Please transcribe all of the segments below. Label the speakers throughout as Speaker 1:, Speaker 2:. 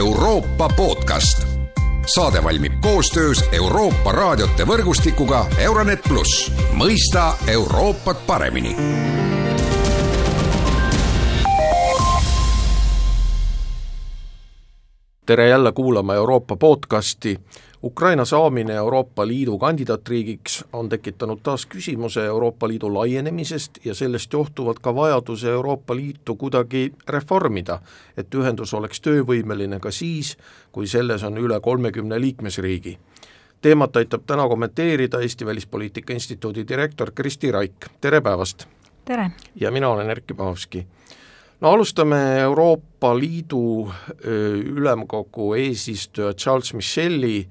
Speaker 1: Euroopa podcast. saade valmib koostöös Euroopa raadiote võrgustikuga Euronet pluss, mõista Euroopat paremini
Speaker 2: tere jälle kuulama Euroopa podcasti. Ukraina saamine Euroopa Liidu kandidaatriigiks on tekitanud taas küsimuse Euroopa Liidu laienemisest ja sellest johtuvalt ka vajaduse Euroopa Liitu kuidagi reformida, et ühendus oleks töövõimeline ka siis, kui selles on üle kolmekümne liikmesriigi. teemat aitab täna kommenteerida Eesti Välispoliitika Instituudi direktor Kristi Raik, tere päevast!
Speaker 3: tere!
Speaker 2: ja mina olen Erkki Pahovski no alustame Euroopa Liidu ülemkogu eesistuja Charles Michel'i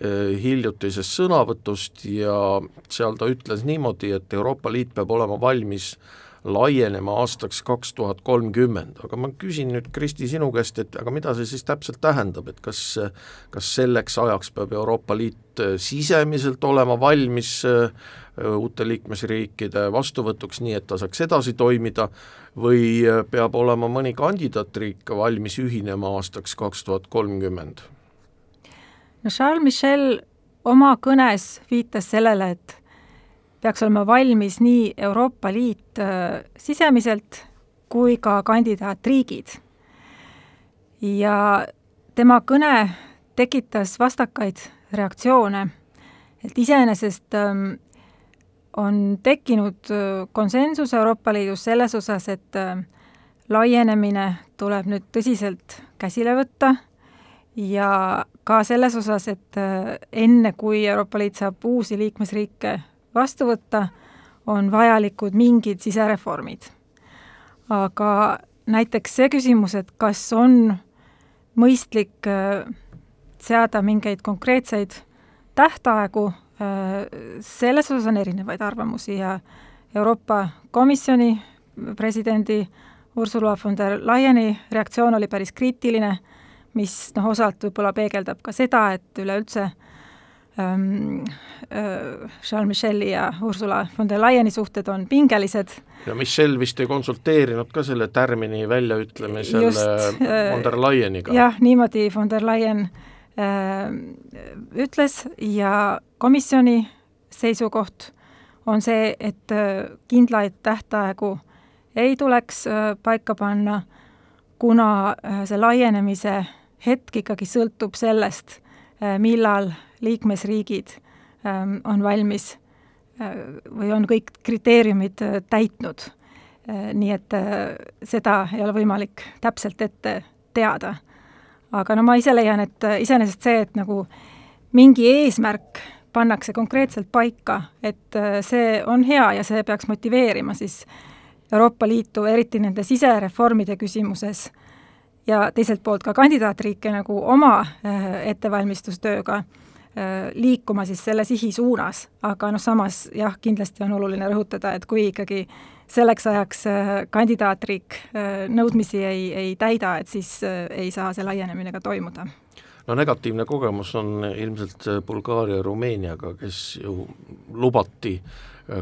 Speaker 2: hiljutisest sõnavõtust ja seal ta ütles niimoodi, et Euroopa Liit peab olema valmis laienema aastaks kaks tuhat kolmkümmend, aga ma küsin nüüd, Kristi, sinu käest, et aga mida see siis täpselt tähendab, et kas kas selleks ajaks peab Euroopa Liit sisemiselt olema valmis uute liikmesriikide vastuvõtuks, nii et ta saaks edasi toimida, või peab olema mõni kandidaatriik valmis ühinema aastaks kaks tuhat kolmkümmend?
Speaker 3: No Charles Michel oma kõnes viitas sellele, et peaks olema valmis nii Euroopa Liit äh, sisemiselt kui ka kandidaatriigid. ja tema kõne tekitas vastakaid reaktsioone, et iseenesest ähm, on tekkinud äh, konsensus Euroopa Liidus selles osas, et äh, laienemine tuleb nüüd tõsiselt käsile võtta ja ka selles osas, et äh, enne, kui Euroopa Liit saab uusi liikmesriike vastu võtta, on vajalikud mingid sisereformid. aga näiteks see küsimus, et kas on mõistlik seada mingeid konkreetseid tähtaegu selles osas on erinevaid arvamusi ja Euroopa Komisjoni presidendi Ursula von der Leyeni reaktsioon oli päris kriitiline, mis noh, osalt võib-olla peegeldab ka seda, et üleüldse ähm, äh, Charles Micheli ja Ursula von der Leyeni suhted on pingelised.
Speaker 2: ja Michel vist ei konsulteerinud ka selle tärmini väljaütlemisel Just, äh, von der Leyeniga?
Speaker 3: jah, niimoodi von der Leyen äh, Äh, ütles ja komisjoni seisukoht on see, et äh, kindlaid tähtaegu ei tuleks äh, paika panna, kuna see laienemise hetk ikkagi sõltub sellest, millal liikmesriigid ähm, on valmis või on kõik kriteeriumid täitnud. nii et seda ei ole võimalik täpselt ette teada aga no ma ise leian, et äh, iseenesest see, et nagu mingi eesmärk pannakse konkreetselt paika, et äh, see on hea ja see peaks motiveerima siis Euroopa Liitu, eriti nende sisereformide küsimuses, ja teiselt poolt ka kandidaatriike nagu oma äh, ettevalmistustööga liikuma siis selle sihi suunas, aga noh, samas jah, kindlasti on oluline rõhutada, et kui ikkagi selleks ajaks äh, kandidaatriik äh, nõudmisi ei, ei täida, et siis äh, ei saa see laienemine ka toimuda.
Speaker 2: No negatiivne kogemus on ilmselt Bulgaaria ja Rumeeniaga, kes ju lubati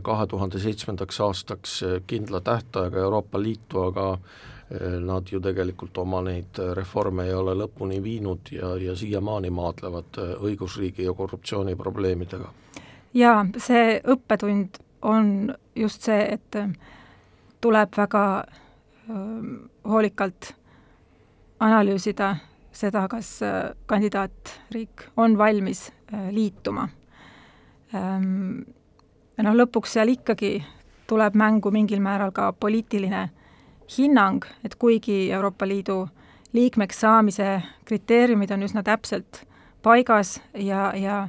Speaker 2: kahe tuhande seitsmendaks aastaks kindla tähtaega Euroopa Liitu, aga nad ju tegelikult oma neid reforme ei ole lõpuni viinud ja, ja siiamaani maadlevad õigusriigi ja korruptsiooni probleemidega.
Speaker 3: jaa, see õppetund on just see, et tuleb väga hoolikalt analüüsida seda, kas kandidaatriik on valmis liituma. noh, lõpuks seal ikkagi tuleb mängu mingil määral ka poliitiline hinnang, et kuigi Euroopa Liidu liikmeks saamise kriteeriumid on üsna täpselt paigas ja, ja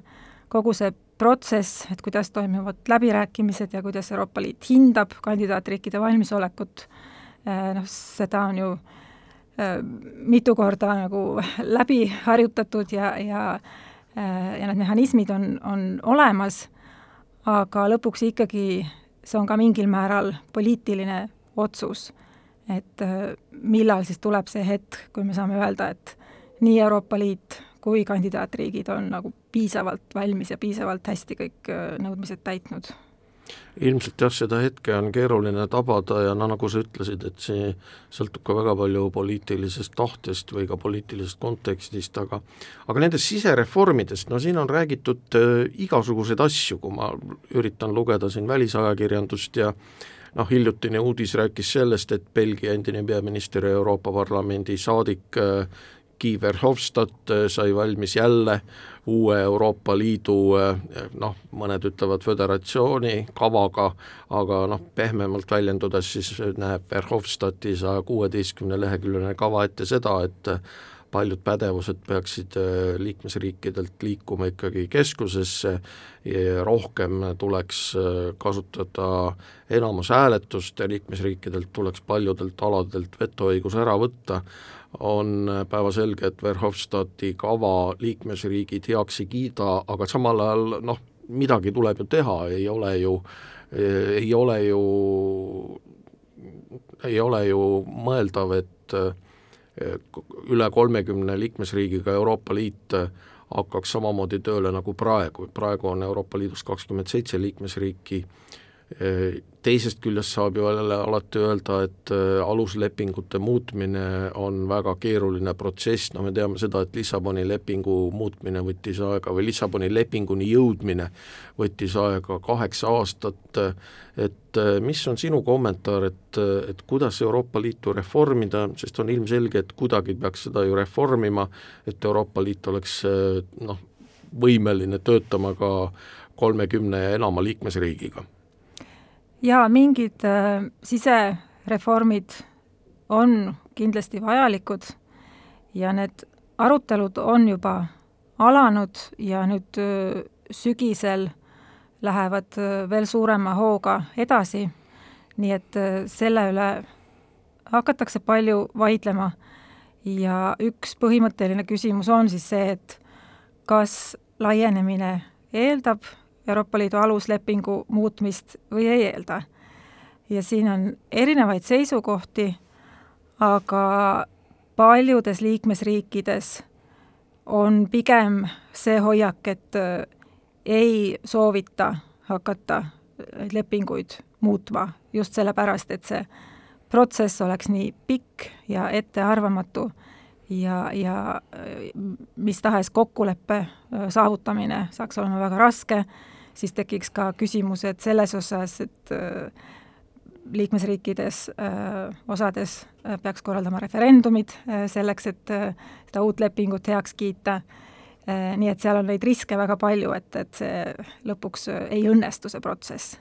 Speaker 3: kogu see protsess, et kuidas toimuvad läbirääkimised ja kuidas Euroopa Liit hindab kandidaatriikide valmisolekut, eh, noh, seda on ju eh, mitu korda nagu läbi harjutatud ja, ja eh, ja need mehhanismid on, on olemas, aga lõpuks ikkagi see on ka mingil määral poliitiline otsus, et millal siis tuleb see hetk, kui me saame öelda, et nii Euroopa Liit kui kandidaatriigid on nagu piisavalt valmis ja piisavalt hästi kõik nõudmised täitnud.
Speaker 2: Ilmselt jah, seda hetke on keeruline tabada ja no nagu sa ütlesid, et see sõltub ka väga palju poliitilisest tahtest või ka poliitilisest kontekstist, aga aga nendest sisereformidest, no siin on räägitud äh, igasuguseid asju, kui ma üritan lugeda siin välisajakirjandust ja noh, hiljutine uudis rääkis sellest, et Belgia endine peaminister ja Euroopa Parlamendi saadik äh, Guy Verhofstadt äh, sai valmis jälle uue Euroopa Liidu äh, noh, mõned ütlevad föderatsiooni kavaga, aga noh, pehmemalt väljendudes siis näeb Verhofstadti saja kuueteistkümne leheküljeline kava ette seda, et paljud pädevused peaksid liikmesriikidelt liikuma ikkagi keskusesse rohkem tuleks kasutada enamushääletust ja liikmesriikidelt tuleks paljudelt aladelt vetoõigus ära võtta, on päevaselge, et Verhofstadti kava liikmesriigid heaks ei kiida, aga samal ajal noh, midagi tuleb ju teha, ei ole ju, ei ole ju, ei ole ju mõeldav, et üle kolmekümne liikmesriigiga Euroopa Liit hakkaks samamoodi tööle nagu praegu, praegu on Euroopa Liidus kakskümmend seitse liikmesriiki, teisest küljest saab ju jälle alati öelda, et äh, aluslepingute muutmine on väga keeruline protsess, no me teame seda, et Lissaboni lepingu muutmine võttis aega või Lissaboni lepinguni jõudmine võttis aega kaheksa aastat, et äh, mis on sinu kommentaar, et, et kuidas Euroopa Liitu reformida, sest on ilmselge, et kuidagi peaks seda ju reformima, et Euroopa Liit oleks äh, noh, võimeline töötama ka kolmekümne ja enama liikmesriigiga
Speaker 3: jaa, mingid äh, sisereformid on kindlasti vajalikud ja need arutelud on juba alanud ja nüüd äh, sügisel lähevad äh, veel suurema hooga edasi, nii et äh, selle üle hakatakse palju vaidlema. Ja üks põhimõtteline küsimus on siis see, et kas laienemine eeldab Euroopa Liidu aluslepingu muutmist või ei eelda. ja siin on erinevaid seisukohti, aga paljudes liikmesriikides on pigem see hoiak, et äh, ei soovita hakata lepinguid muutma just sellepärast, et see protsess oleks nii pikk ja ettearvamatu ja, ja äh, mis tahes kokkuleppe äh, saavutamine saaks olema väga raske siis tekiks ka küsimused selles osas, et äh, liikmesriikides osades peaks korraldama referendumid selleks, et seda uut lepingut heaks kiita, nii et seal on neid riske väga palju, et, et see lõpuks ei õnnestu, see protsess.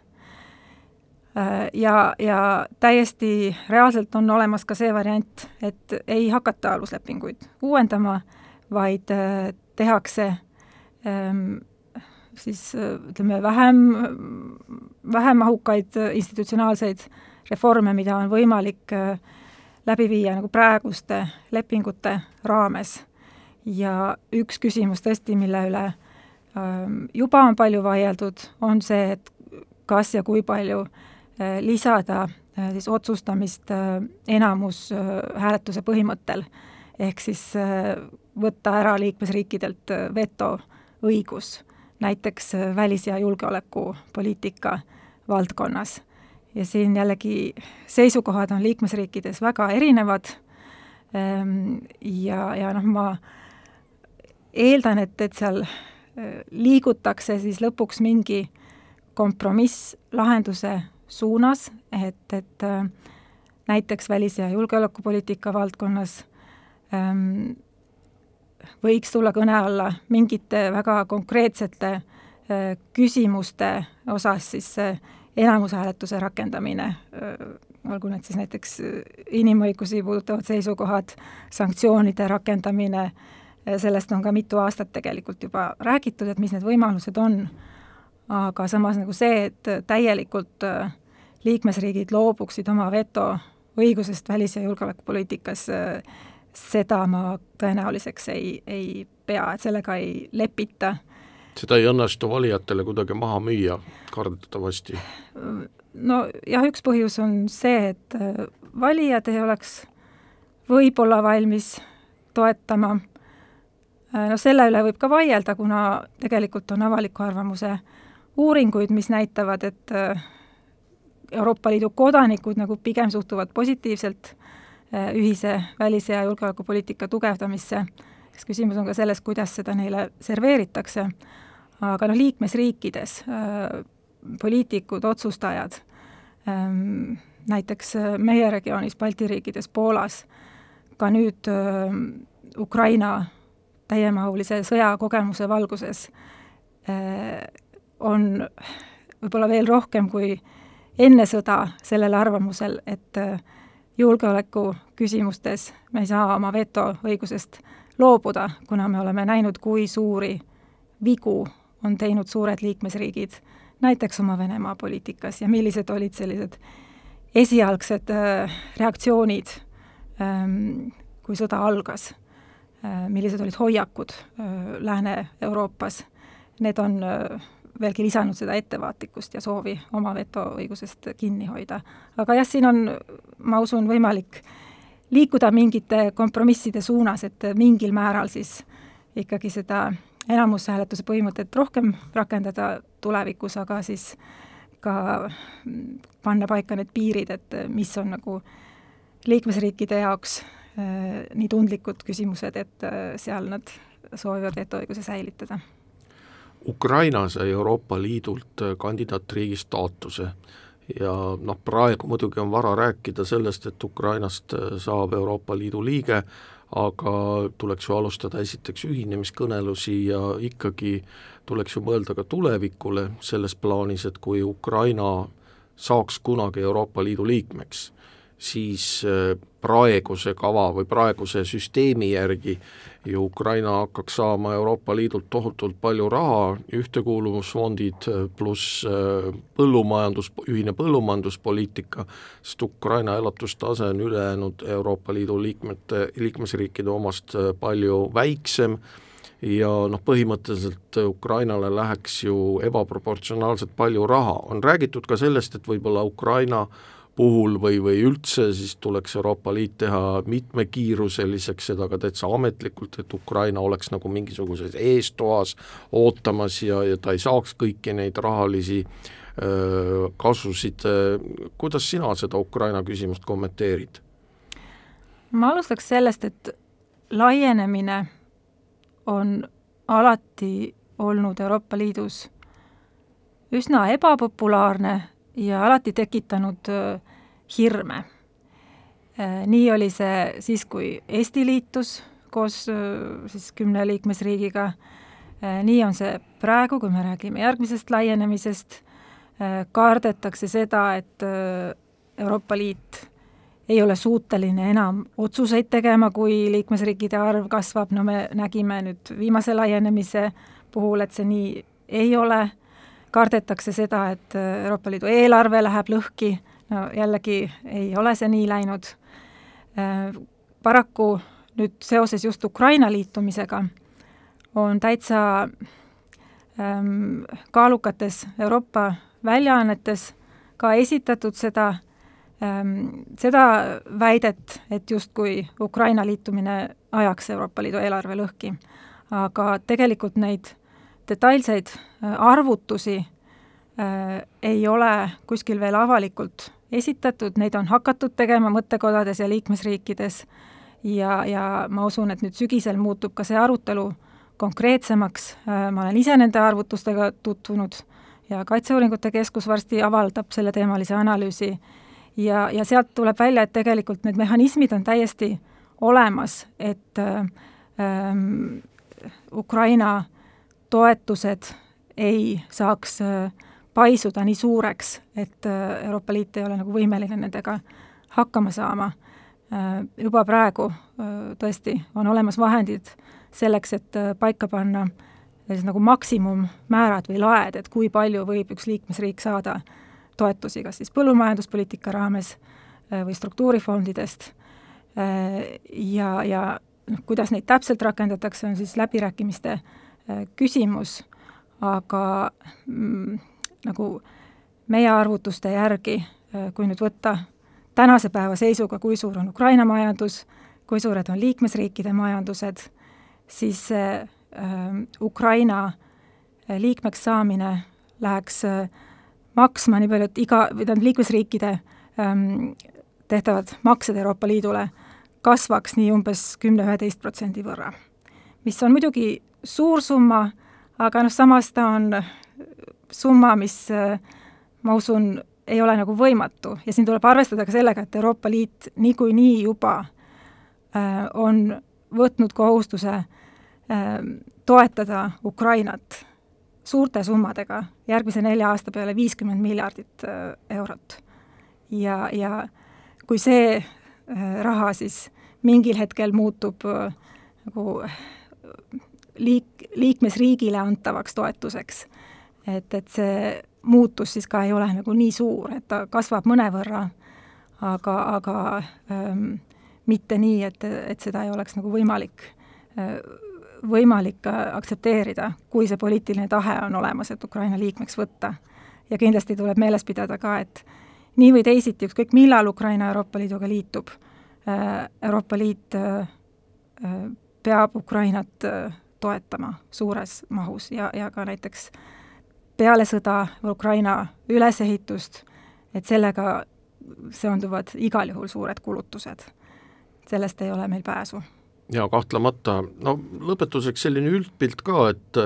Speaker 3: Ja, ja täiesti reaalselt on olemas ka see variant, et ei hakata aluslepinguid uuendama, vaid tehakse ähm, siis ütleme, vähem, vähem mahukaid institutsionaalseid reforme, mida on võimalik äh, läbi viia nagu praeguste lepingute raames. ja üks küsimus tõesti, mille üle ähm, juba on palju vaieldud, on see, et kas ja kui palju äh, lisada äh, siis otsustamist enamushääletuse põhimõttel, ehk siis võtta ära liikmesriikidelt vetoõigus näiteks äh, välis- ja julgeolekupoliitika valdkonnas. ja siin jällegi seisukohad on liikmesriikides väga erinevad ehm, ja, ja noh, ma eeldan, et, et seal äh, liigutakse siis lõpuks mingi kompromisslahenduse suunas, et, et äh, näiteks välis- ja julgeolekupoliitika valdkonnas ähm, võiks tulla kõne alla mingite väga konkreetsete äh, küsimuste osas siis enamushääletuse rakendamine, äh, olgu need siis näiteks äh, inimõigusi puudutavad seisukohad, sanktsioonide rakendamine, sellest on ka mitu aastat tegelikult juba räägitud, et mis need võimalused on, aga samas nagu see, et täielikult liikmesriigid loobuksid oma veto õigusest välis- ja julgeolekupoliitikas seda ma tõenäoliseks ei, ei pea, et sellega ei lepita.
Speaker 2: seda ei õnnestu valijatele kuidagi maha müüa, kardetavasti?
Speaker 3: no jah, üks põhjus on see, et äh, valijad ei oleks võib-olla valmis toetama, äh, no selle üle võib ka vaielda, kuna tegelikult on avaliku arvamuse uuringuid, mis näitavad, et Euroopa Liidu kodanikud nagu pigem suhtuvad positiivselt ühise välis- ja julgeolekupoliitika tugevdamisse, eks küsimus on ka selles, kuidas seda neile serveeritakse, aga noh, liikmesriikides poliitikud, otsustajad, näiteks meie regioonis, Balti riikides, Poolas, ka nüüd Ukraina täiemahulise sõjakogemuse valguses on võib-olla veel rohkem kui enne sõda sellel arvamusel, et julgeoleku küsimustes me ei saa oma vetoõigusest loobuda, kuna me oleme näinud, kui suuri vigu on teinud suured liikmesriigid, näiteks oma Venemaa poliitikas ja millised olid sellised esialgsed äh, reaktsioonid, ähm, kui sõda algas, äh, millised olid hoiakud äh, Lääne-Euroopas, need on veelgi lisanud seda ettevaatlikkust ja soovi oma vetoõigusest kinni hoida. aga jah, siin on, ma usun, võimalik liikuda mingite kompromisside suunas, et mingil määral siis ikkagi seda enamushääletuse põhimõtet rohkem rakendada tulevikus, aga siis ka panna paika need piirid, et mis on nagu liikmesriikide jaoks äh, nii tundlikud küsimused, et äh, seal nad soovivad vetoõiguse säilitada
Speaker 2: Ukraina sai Euroopa Liidult äh, kandidaatriigi staatuse. Ja noh, praegu muidugi on vara rääkida sellest, et Ukrainast äh, saab Euroopa Liidu liige, aga tuleks ju alustada esiteks ühinemiskõnelusi ja ikkagi tuleks ju mõelda ka tulevikule selles plaanis, et kui Ukraina saaks kunagi Euroopa Liidu liikmeks, siis äh, praeguse kava või praeguse süsteemi järgi ju Ukraina hakkaks saama Euroopa Liidult tohutult palju raha, ühtekuuluvusfondid äh, pluss äh, põllumajandus, ühine põllumajanduspoliitika, sest Ukraina elatustase on ülejäänud Euroopa Liidu liikmete, liikmesriikide omast palju väiksem. Ja noh, põhimõtteliselt Ukrainale läheks ju ebaproportsionaalselt palju raha, on räägitud ka sellest, et võib-olla Ukraina puhul või, või üldse siis tuleks Euroopa Liit teha mitmekiiruseliseks, seda ka täitsa ametlikult, et Ukraina oleks nagu mingisuguses eestoas ootamas ja, ja ta ei saaks kõiki neid rahalisi öö, kasusid, kuidas sina seda Ukraina küsimust kommenteerid?
Speaker 3: ma alustaks sellest, et laienemine on alati olnud Euroopa Liidus üsna ebapopulaarne ja alati tekitanud hirme. nii oli see siis, kui Eesti liitus koos siis kümne liikmesriigiga, nii on see praegu, kui me räägime järgmisest laienemisest, kardetakse seda, et Euroopa Liit ei ole suuteline enam otsuseid tegema, kui liikmesriikide arv kasvab, no me nägime nüüd viimase laienemise puhul, et see nii ei ole kardetakse seda, et äh, Euroopa Liidu eelarve läheb lõhki, no jällegi ei ole see nii läinud. Äh, paraku nüüd seoses just Ukraina liitumisega on täitsa ähm, kaalukates Euroopa väljaannetes ka esitatud seda ähm,, seda väidet, et justkui Ukraina liitumine ajaks Euroopa Liidu eelarve lõhki. aga tegelikult neid detailseid äh, arvutusi äh, ei ole kuskil veel avalikult esitatud, neid on hakatud tegema mõttekodades ja liikmesriikides. Ja, ja ma usun, et nüüd sügisel muutub ka see arutelu konkreetsemaks, äh, ma olen ise nende arvutustega tutvunud ja Kaitseuuringute Keskus varsti avaldab selleteemalise analüüsi. Ja, ja sealt tuleb välja, et tegelikult need mehhanismid on täiesti olemas, et ähm, Ukraina äh, toetused ei saaks äh, paisuda nii suureks, et äh, Euroopa Liit ei ole nagu võimeline nendega hakkama saama. Äh, juba praegu tõesti on olemas vahendid selleks, et paika panna sellised nagu maksimummäärad või laed, et kui palju võib üks liikmesriik saada toetusi, kas siis põllumajanduspoliitika raames või struktuurifondidest ja, ja noh, kuidas neid täpselt rakendatakse, on siis läbirääkimiste äh, küsimus, aga mm, nagu meie arvutuste järgi, äh, kui nüüd võtta tänase päeva seisuga, kui suur on Ukraina majandus, kui suured on liikmesriikide majandused, siis see äh, Ukraina liikmeks saamine läheks maksma nii palju, et iga, või tähendab, liikmesriikide ähm, tehtavad maksed Euroopa Liidule kasvaks nii umbes kümne-üheteist protsendi võrra. mis on muidugi suur summa, aga noh, samas ta on summa, mis ma usun, ei ole nagu võimatu ja siin tuleb arvestada ka sellega, et Euroopa Liit niikuinii juba äh, on võtnud kohustuse äh, toetada Ukrainat suurte summadega, järgmise nelja aasta peale viiskümmend miljardit äh, eurot. ja, ja kui see äh, raha siis mingil hetkel muutub äh, nagu liik-, liikmesriigile antavaks toetuseks, et, et see muutus siis ka ei ole nagu nii suur, et ta kasvab mõnevõrra, aga, aga ähm, mitte nii, et, et seda ei oleks nagu võimalik äh, võimalik aktsepteerida, kui see poliitiline tahe on olemas, et Ukraina liikmeks võtta. ja kindlasti tuleb meeles pidada ka, et nii või teisiti, ükskõik millal Ukraina Euroopa Liiduga liitub, äh, Euroopa Liit äh, peab Ukrainat toetama suures mahus ja, ja ka näiteks peale sõda Ukraina ülesehitust, et sellega seonduvad igal juhul suured kulutused. sellest ei ole meil pääsu.
Speaker 2: jaa, kahtlemata, no lõpetuseks selline üldpilt ka, et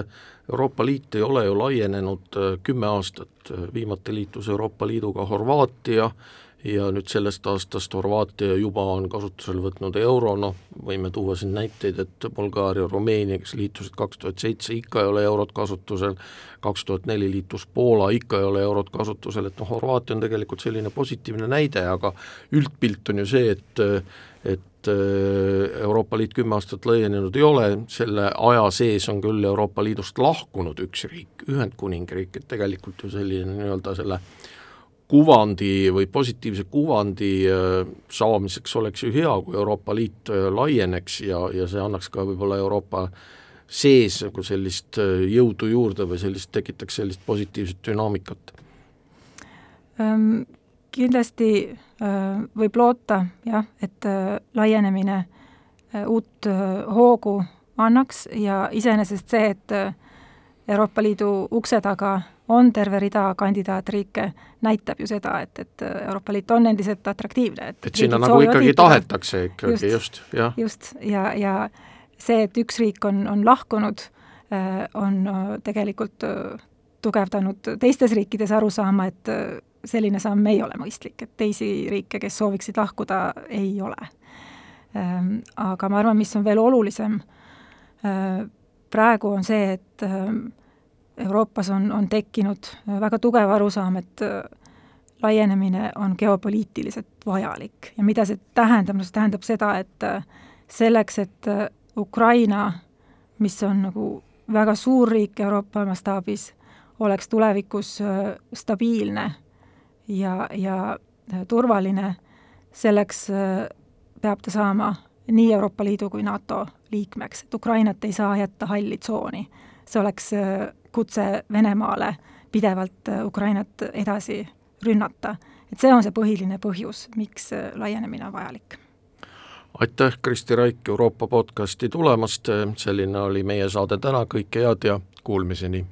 Speaker 2: Euroopa Liit ei ole ju laienenud äh, kümme aastat, viimati liitus Euroopa Liiduga Horvaatia, ja nüüd sellest aastast Horvaatia juba on kasutusele võtnud euro, noh, võime tuua siin näiteid, et Bulgaaria, Rumeenia, kes liitusid kaks tuhat seitse, ikka ei ole eurot kasutusel, kaks tuhat neli liitus Poola, ikka ei ole eurot kasutusel, et noh, Horvaatia on tegelikult selline positiivne näide, aga üldpilt on ju see, et et äh, Euroopa Liit kümme aastat laienenud ei ole, selle aja sees on küll Euroopa Liidust lahkunud üks riik, Ühendkuningriik, et tegelikult ju selline nii-öelda selle äh, kuvandi või positiivse kuvandi äh, saamiseks oleks ju hea, kui Euroopa Liit äh, laieneks ja, ja see annaks ka võib-olla Euroopa sees nagu sellist äh, jõudu juurde või sellist, tekitaks sellist positiivset dünaamikat
Speaker 3: ähm,? Kindlasti äh, võib loota jah, et äh, laienemine äh, uut hoogu annaks ja iseenesest see, et Euroopa Liidu ukse taga on terve rida kandidaatriike, näitab ju seda, et, et Euroopa Liit on endiselt atraktiivne.
Speaker 2: et, et sinna nagu ikkagi liituda. tahetakse ikkagi, just, just, jah.
Speaker 3: just, ja, ja see, et üks riik on, on lahkunud, äh, on äh, tegelikult äh, tugevdanud teistes riikides arusaama, et selline samm ei ole mõistlik, et teisi riike, kes sooviksid lahkuda, ei ole. Ähm, aga ma arvan, mis on veel olulisem praegu, on see, et Euroopas on, on tekkinud väga tugev arusaam, et äh, laienemine on geopoliitiliselt vajalik. Ja mida see tähendab, no see tähendab seda, et äh, selleks, et äh, Ukraina, mis on nagu väga suur riik Euroopa mastaabis, oleks tulevikus stabiilne ja, ja turvaline, selleks peab ta saama nii Euroopa Liidu kui NATO liikmeks, et Ukrainat ei saa jätta halli tsooni. see oleks kutse Venemaale pidevalt äh, Ukrainat edasi rünnata. et see on see põhiline põhjus, miks äh, laienemine on vajalik.
Speaker 2: aitäh, Kristi Raik Euroopa podcasti tulemast, selline oli meie saade täna, kõike head ja kuulmiseni!